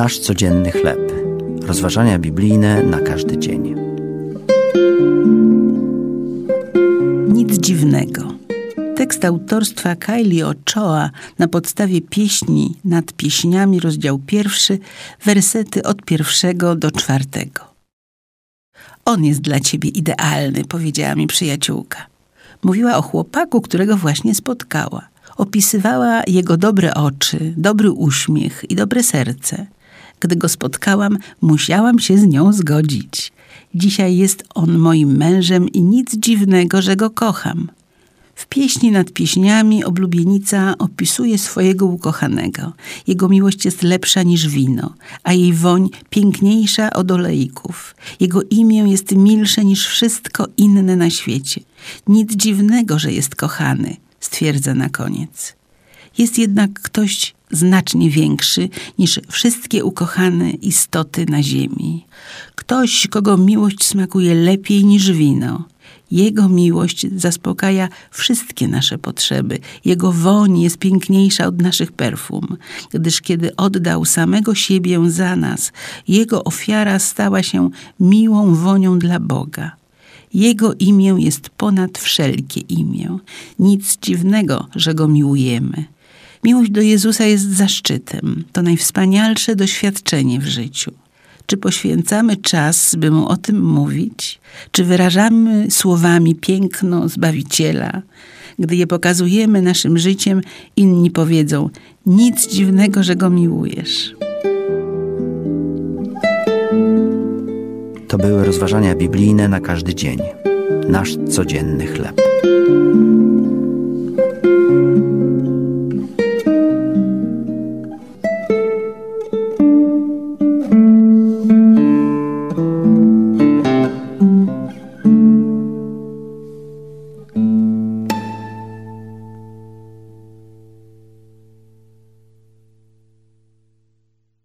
Nasz codzienny chleb. Rozważania biblijne na każdy dzień. Nic dziwnego. Tekst autorstwa Kylie Ochoa na podstawie pieśni nad pieśniami, rozdział pierwszy, wersety od pierwszego do czwartego. On jest dla ciebie idealny, powiedziała mi przyjaciółka. Mówiła o chłopaku, którego właśnie spotkała. Opisywała jego dobre oczy, dobry uśmiech i dobre serce. Gdy go spotkałam, musiałam się z nią zgodzić. Dzisiaj jest on moim mężem i nic dziwnego, że go kocham. W pieśni nad pieśniami oblubienica opisuje swojego ukochanego. Jego miłość jest lepsza niż wino, a jej woń piękniejsza od olejków. Jego imię jest milsze niż wszystko inne na świecie. Nic dziwnego, że jest kochany, stwierdza na koniec. Jest jednak ktoś znacznie większy niż wszystkie ukochane istoty na ziemi. Ktoś, kogo miłość smakuje lepiej niż wino. Jego miłość zaspokaja wszystkie nasze potrzeby. Jego woń jest piękniejsza od naszych perfum, gdyż kiedy oddał samego siebie za nas, jego ofiara stała się miłą wonią dla Boga. Jego imię jest ponad wszelkie imię. Nic dziwnego, że go miłujemy. Miłość do Jezusa jest zaszczytem. To najwspanialsze doświadczenie w życiu. Czy poświęcamy czas, by mu o tym mówić? Czy wyrażamy słowami piękno Zbawiciela? Gdy je pokazujemy naszym życiem, inni powiedzą: Nic dziwnego, że go miłujesz. To były rozważania biblijne na każdy dzień. Nasz codzienny chleb.